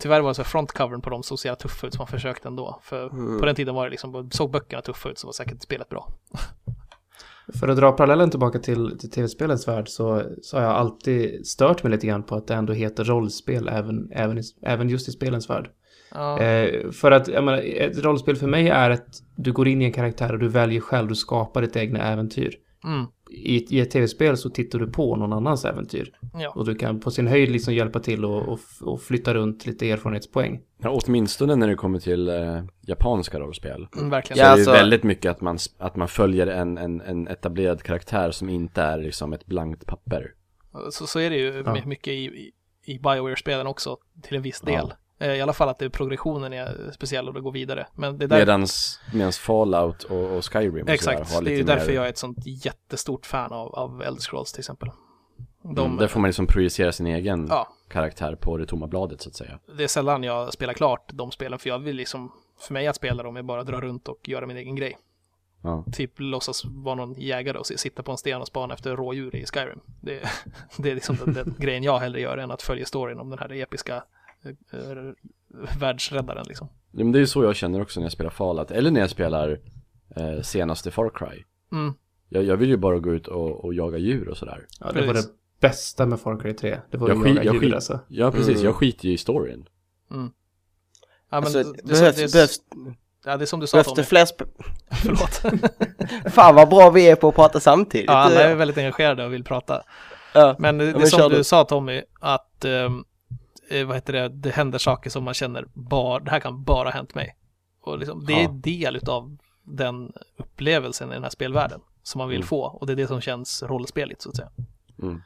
Tyvärr var det så frontcovern på dem så jävla tuff ut så man försökte ändå. För på den tiden var det liksom, såg böckerna tuffa ut så var säkert spelet bra. För att dra parallellen tillbaka till, till tv-spelens värld så, så har jag alltid stört mig lite grann på att det ändå heter rollspel även, även, i, även just i spelens värld. Ja, Eh, för att, jag menar, ett rollspel för mig är att du går in i en karaktär och du väljer själv, du skapar ditt egna äventyr. mm, I, I ett tv-spel så tittar du på någon annans äventyr. ja. Och du kan på sin höjd liksom hjälpa till och, och, och flytta runt lite erfarenhetspoäng. Ja, åtminstone när det kommer till eh, japanska rollspel. Mm, verkligen. Så Ja, är det alltså- ju väldigt mycket att man, att man följer en, en, en etablerad karaktär som inte är liksom ett blankt papper. Så, så är det ju Ja. mycket i, i, i Bioware-spelen också till en viss del. Eh, I alla fall att det, progressionen är speciell och det går vidare. Men det är där, Medans, medans Fallout och, och Skyrim och exakt, sådär har det är lite därför mer, jag är ett sånt jättestort fan av, av Elder Scrolls till exempel. De, mm, Där får man liksom projicera sin egen Ja. karaktär på det tomma bladet så att säga. det är sällan jag spelar klart de spelen för jag vill liksom, för mig att spela dem är bara att dra runt och göra min egen grej. Ja. typ låtsas vara någon jägare och sitta på en sten och spana efter rådjur i Skyrim. Det, det är liksom den, den grejen jag hellre gör än att följa storyn om den här episka eh, eh, världsräddaren liksom. Ja, men det är ju så jag känner också när jag spelar Fallout, eller när jag spelar eh, senaste Far Cry. Mm. Jag, jag vill ju bara gå ut och, och jaga djur och sådär. Ja, det var det bästa med Far Cry 3. Det var Jag att skit- jaga jag djur skit- alltså. Ja, precis. Mm. Jag skiter ju i storyn. Mm. Ja, men Alltså, det, det, behövs, det, behövs, ja, det är som du sa behövs det Tommy. fler sp- Förlåt. Fan vad bra vi är på att prata samtidigt. ja, alla är väldigt engagerade och vill prata. ja. Men det, det men är som du sa Tommy, att eh, vad heter det, det händer saker som man känner, bara, det här kan bara ha hänt mig. Och liksom, det är Ja. del utav den upplevelsen i den här spelvärlden som man vill Mm. få. Och det är det som känns rollspeligt så att säga. Mm.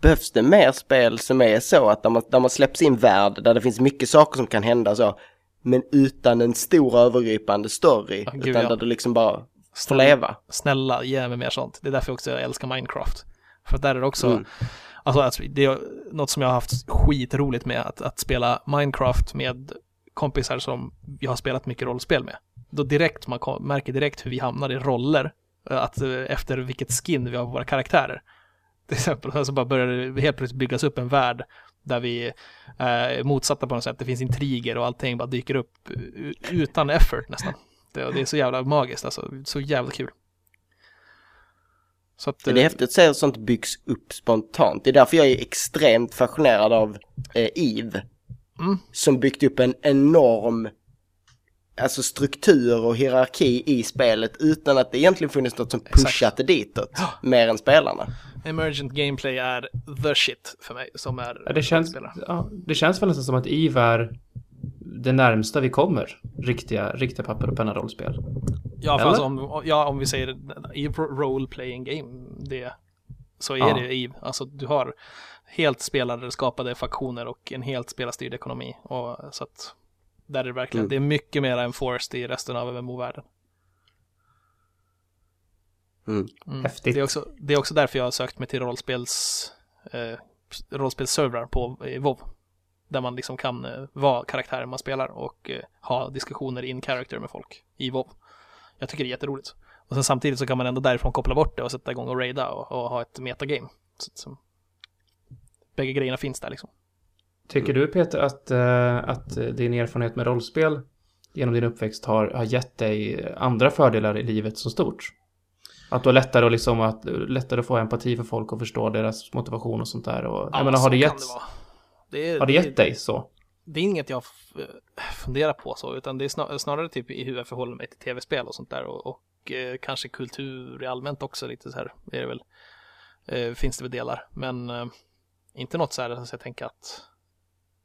Behövs det mer spel som är så att när man, när man släpps in värld där det finns mycket saker som kan hända så men utan en stor övergripande story Ja, gud, utan ja. där du liksom bara får Snälla, leva. snälla, ge mig mer sånt. Det är därför jag också älskar Minecraft. För där är det också, Mm. alltså, alltså det är något som jag har haft skitroligt med, att, att spela Minecraft med kompisar som jag har spelat mycket rollspel med. Då direkt, man märker direkt hur vi hamnar i roller, eh, att eh, efter vilket skin vi har på våra karaktärer. Till exempel, så bara börjar det helt plötsligt byggas upp en värld där vi eh, är motsatta på något sätt. Det finns intriger och allting bara dyker upp utan effort nästan. Det, det är så jävla magiskt alltså, så jävla kul. Så att, Det är eh, häftigt att se hur sånt byggs upp spontant. Det är därför jag är extremt fascinerad av eh, Eve. Mm. Som byggt upp en enorm alltså struktur och hierarki i spelet utan att det egentligen funnits något som pushat det ditåt. Mer än spelarna. Emergent gameplay är the shit för mig som är Ja, det, känns, ja, det känns väl nästan som att EVE är det närmsta vi kommer riktiga, riktiga papper och penna rollspel. Ja, alltså om, ja, om vi säger i role playing game, det, så är Ja. det EVE. Alltså du har helt spelare skapade faktioner och en helt spelarstyrd ekonomi. Och, så att där är det verkligen, Mm. det är mycket mer enforced i resten av MMO-världen. Mm. Mm. Häftigt. Det är, också, det är också därför jag har sökt mig till rollspels, eh, rollspelsservrar på i WoW. Där man liksom kan eh, vara karaktären man spelar och eh, ha diskussioner in character med folk i WoW. Jag tycker det är jätteroligt. Och sen samtidigt så kan man ändå därifrån koppla bort det och sätta igång och raida och, och ha ett metagame. Så, så, bägge grejerna finns där liksom. Tycker du Peter att, eh, att din erfarenhet med rollspel genom din uppväxt har, har gett dig andra fördelar i livet som stort? Att du har lättare att, liksom, att, lättare att få empati för folk och förstå deras motivation och sånt där. Och, jag menar, så har det gett, vara. Det är, har det gett dig så? det är inget jag funderar på så, utan det är snar- snarare typ i hur jag förhåller mig till tv-spel och sånt där och, och eh, kanske kultur i allmänt också lite så här är det väl, eh, finns det väl delar, men eh, inte något så här så jag tänker att,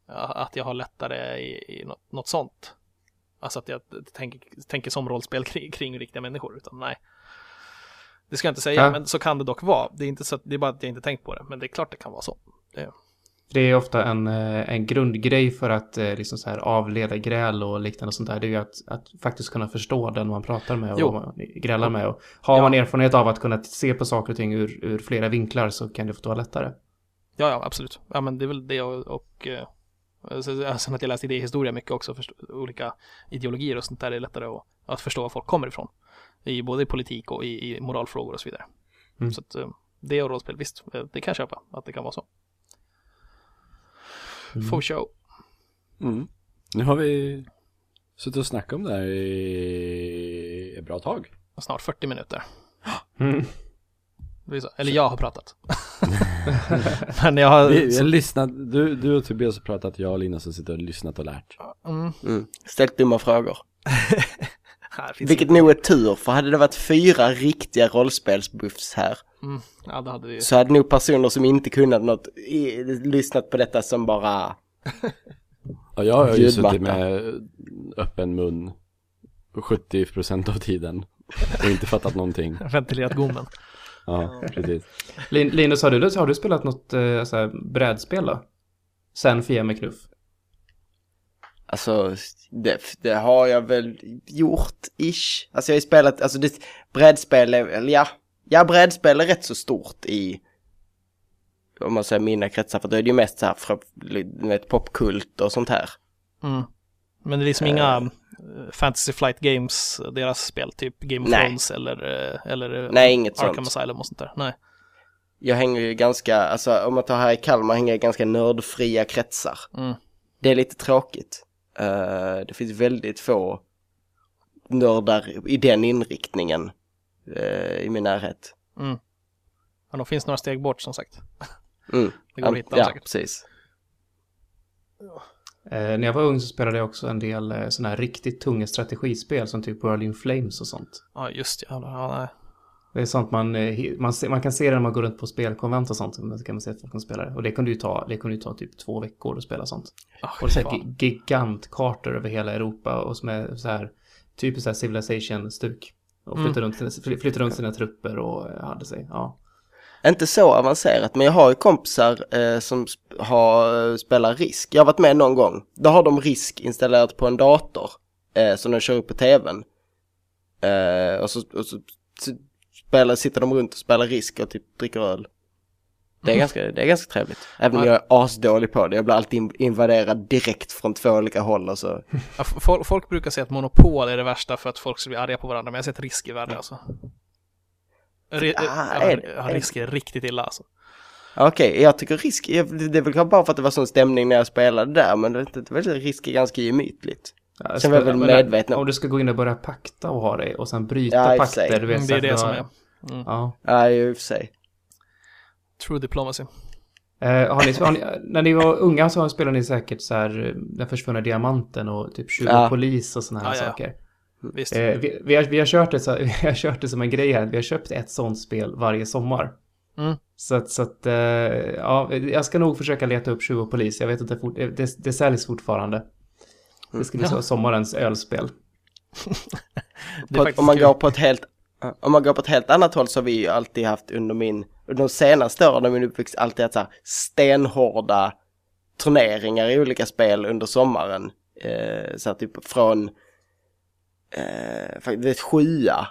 att jag har lättare i, i något, något sånt. Alltså att jag tänker, tänker som rollspel kring, kring riktiga människor, utan nej. Det ska jag inte säga, Ja. men så kan det dock vara. Det är, inte så att, det är bara att jag inte tänkt på det, men det är klart det kan vara så. Det är ofta en, eh, en grundgrej för att eh, liksom så här avleda gräl och liknande sånt där. Det är ju att, att faktiskt kunna förstå den man pratar med och Jo. vad man grälar med. Och har Ja. man erfarenhet av att kunna se på saker och ting ur, ur flera vinklar så kan det få vara lättare. Ja, ja, absolut. Ja, men det är väl det och, och eh, sen att jag läst idéhistoria mycket också, förstå, olika ideologier och sånt där, det är lättare att, att förstå var folk kommer ifrån. I både i politik och i, i moralfrågor och så vidare. Mm. Så att det och rollspel, visst, det kan jag köpa, att det kan vara så. Mm. For show. Mm. Nu har vi suttit och snackat om det här i ett bra tag. Snart 40 minuter. Mm. Eller jag har pratat. men jag har... Vi, har lyssnat, du, du och Tobias har pratat, jag och Linus har suttit och lyssnat och lärt. Mm, Mm. Ställt dumma frågor. Vilket nog är tur, för hade det varit fyra riktiga rollspelsbuffs här Mm, ja, det hade vi. så hade nog personer som inte kunnat något i, lyssnat på detta som bara Ja, jag har ju suttit med öppen mun 70% av tiden och inte fattat någonting. Ventilerat gommen. Ja, precis. Lin- Linus, har du, har du spelat något eh, så här, brädspel då? Sen Fia med knuff? Alltså, det, det har jag väl gjort, ish. Alltså jag har ju spelat, alltså det, brädspel är, eller ja, ja brädspel är rätt så stort i, om man säger mina kretsar, för då är det ju mest så här, för, vet, popkult och sånt här. Mm. Men det är liksom inga eh, Fantasy Flight Games, deras spel, typ Game of. Thrones eller, eh, eller eh, Nej, inget Arkham sånt. Asylum och sånt där. Nej. Jag hänger ju ganska, alltså om man tar här i Kalmar hänger jag ganska nördfria kretsar. Mm. Det är lite tråkigt. Eh, det finns väldigt få nördar i den inriktningen eh, i min närhet. Mm. Ja, de finns några steg bort som sagt. Mm. Det går att hitta ja, säkert. precis. Eh, när jag var ung så spelade jag också en del eh, sådana här riktigt tunga strategispel som typ World in Flames och sånt. Ja, just det. Ja, ja, nej. Det är sånt man, eh, man, ser, man kan se det när man går runt på spelkonvent och sånt. Så kan man se att folk kan spela det. Och det kunde ju ta, det kunde ju ta typ två veckor att spela sånt. Ah, Och det är så här gigantkartor över hela Europa och som är så här typiskt så här civilization-stuk. Och Mm. flyttar, runt, sina- fly- flyttar runt sina trupper och eh, hade sig, ja. Inte så avancerat, men jag har ju kompisar eh, som har, eh, spelar risk. Jag har varit med någon gång. Då har de risk installerat på en dator eh, som de kör upp på tvn. Eh, och så, och så, så spelar, sitter de runt och spelar risk och typ dricker öl. Det är, ganska, det är ganska trevligt. Även om Ja. jag är asdålig på det. Jag blir alltid in- invaderad direkt från två olika håll och så. Ja, folk, folk brukar säga att monopol är det värsta för att folk ska bli arga på varandra, men jag har sett risk i värre alltså. Ri- Ah, ja, är ja, risk är riktigt illa alltså. Okej, jag tycker risk, det är väl kanske bara för att det var sån stämning när jag spelade där, men det, det, det, risk är ganska gemytligt. Ja, Sen var jag väl medveten om- Om du ska gå in och börja pakta och ha det och sen bryta Ja, pakter, du vet. Mm, det är det som är mm. Ja. Ja, i och för sig. true diplomacy. Eh, har ni, har ni, när ni var unga så spelade ni säkert så här eh, Den försvunna diamanten och typ 20 Ja. polis och såna här Ja, ja, ja. saker. Visst. Eh, vi, vi, har, vi, har kört det så, vi har kört det som en grej här. Vi har köpt ett sånt spel varje sommar. Mm. Så att, så att eh, ja, jag ska nog försöka leta upp 20 polis. Jag vet inte, fort, eh, det, det säljs fortfarande. Det ska bli så, sommarens ölspel. Det På, om man kul. går på ett helt om man går på ett helt annat håll så har vi ju alltid haft under min, under de senaste åren av min uppväxt alltid haft så här stenhårda turneringar i olika spel under sommaren. Eh, så här typ från, eh, vet, sjua.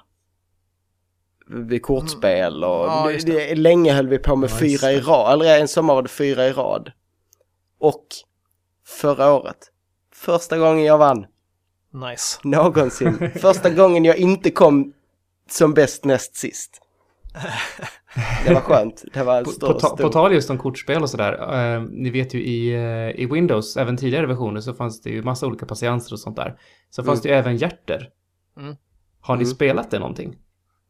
Vid kortspel och Ja, det, länge höll vi på med Ja, fyra i rad, eller en sommar var det fyra i rad. Och förra året, första gången jag vann Nice. någonsin. Första gången jag inte kom som bäst näst sist. Det var skönt. Det var På, stor, på, ta, stor. på tal just om kortspel och sådär. Eh, ni vet ju i, eh, i Windows, även tidigare versioner, så fanns det ju massa olika patienser och sånt där. Så fanns det ju även hjärter. Mm. Har ni Mm. spelat det någonting?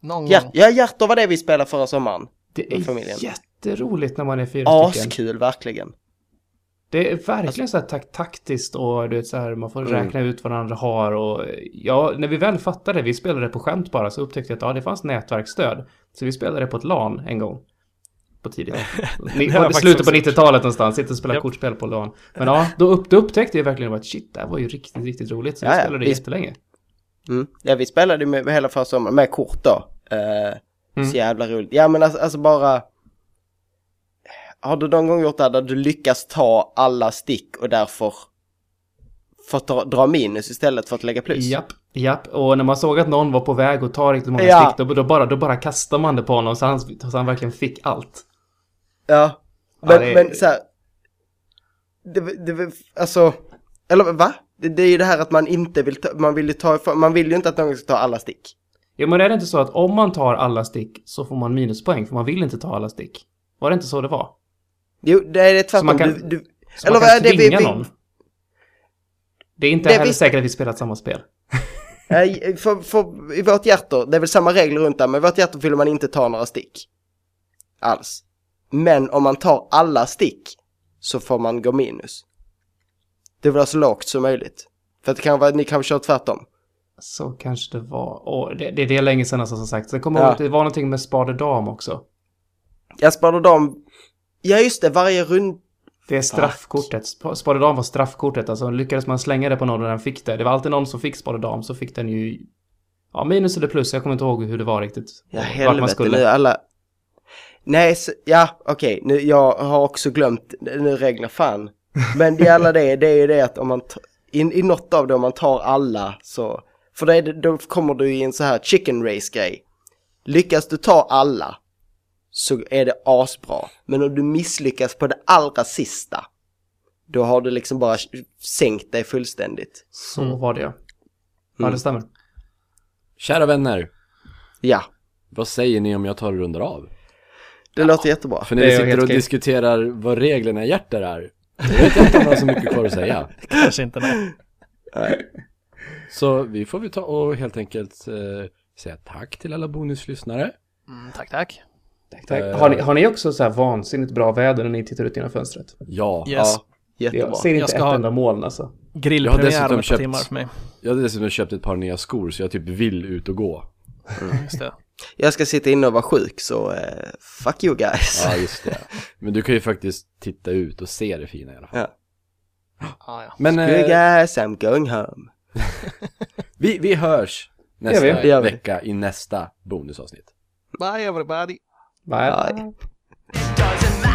Någon gång. ja, hjärtor var det vi spelade förra sommaren. Det är familjen. jätteroligt när man är fyra stycken. Askul, verkligen. Det är verkligen så här tak taktiskt och du vet så här, man får Mm. räkna ut vad andra har och ja, när vi väl fattade, vi spelade på skämt bara, så upptäckte jag att ja, det fanns nätverksstöd. Så vi spelade på ett LAN en gång. På tidigt. Det slutet på också gjort. 90-talet någonstans, sitta och spela Japp. kortspel på LAN. Men ja, då, upp, då upptäckte jag verkligen att shit, det här var ju riktigt, riktigt roligt. Så vi spelade vi- jättelänge. Mm. Ja, vi spelade med, med hela förra sommaren, med kort då. Eh, Mm. Så jävla roligt. Ja, men alltså, alltså bara... Har du någon gång gjort det här där du lyckas ta alla stick och därför fått dra, dra minus istället för att lägga plus? Japp, japp. Och när man såg att någon var på väg att ta riktigt många Ja. stick, då, då, bara, då bara kastar man det på honom så han, så han verkligen fick allt. Ja. Ja, Men, det är- men så här, det, det, alltså, eller va? Det, det är ju det här att man inte vill ta, man vill ju ta man vill ju inte att någon ska ta alla stick. Ja, men är det inte så att om man tar alla stick så får man minuspoäng för man vill inte ta alla stick? Var det inte så det var? Jo, det är tvärtom. man kan- du, du, Så Eller man kan det vi- tvinga vi- någon? Det är inte Det heller visst- säkert att vi spelat samma spel. Nej, för, för, I vårt hjärta, det är väl samma regler runt där, men i vårt hjärta vill man inte ta några stick. Alls. Men om man tar alla stick så får man gå minus. Det vill ha så lågt som möjligt. För att det kan vara, ni kan köra tvärtom. Så kanske det var. Och det, det, det är länge sedan alltså, som sagt. Så jag kommer Ja. ihåg det var någonting med spade dam också. Jag sparade dem, ja just det, varje rund, Det är straffkortet. Sp- Spade dam var straffkortet. Alltså lyckades man slänga det på någon och den fick det. Det var alltid någon som fick spade dam så fick den ju... Ja, minus eller plus. Jag kommer inte ihåg hur det var riktigt. ja Vart man helvete skulle. nu alla. Nej, så, ja okej, nu, jag har också glömt, nu regler fan. Men det alla det, det är ju det att om man, i, i något av det om man tar alla så, för det, då kommer du i en så här chicken race grej. Lyckas du ta alla så är det asbra. Men om du misslyckas på det allra sista, då har du liksom bara sänkt dig fullständigt. Så var det ja. Ja, Mm. det stämmer. Kära vänner, Ja, vad säger ni om jag tar och rundar av? det låter jättebra. För när vi sitter och okej. diskuterar vad reglerna i hjärtat är, jag vet inte om jag har så mycket kvar att säga. Kanske inte nej. Så vi får väl ta och helt enkelt eh, säga tack till alla bonuslyssnare. Mm, tack, tack. Tack, tack. Eh. Har, ni, har ni också så här vansinnigt bra väder när ni tittar ut genom fönstret? Ja, Yes. Ja, jättebra. Jag ser inte Jag ska ett ha- enda moln alltså. Grillpremiär om ett par köpt- timmar för mig. jag har dessutom köpt ett par nya skor så jag typ vill ut och gå. Just det. Jag ska sitta inne och vara sjuk så eh, fuck you guys. Ja, just det. Men du kan ju faktiskt titta ut och se det fina i alla fall. Ja. Ah, ja. Men You eh, guys, I'm going home. vi, vi hörs nästa vi. vecka i nästa bonusavsnitt. Bye everybody. Bye. Bye.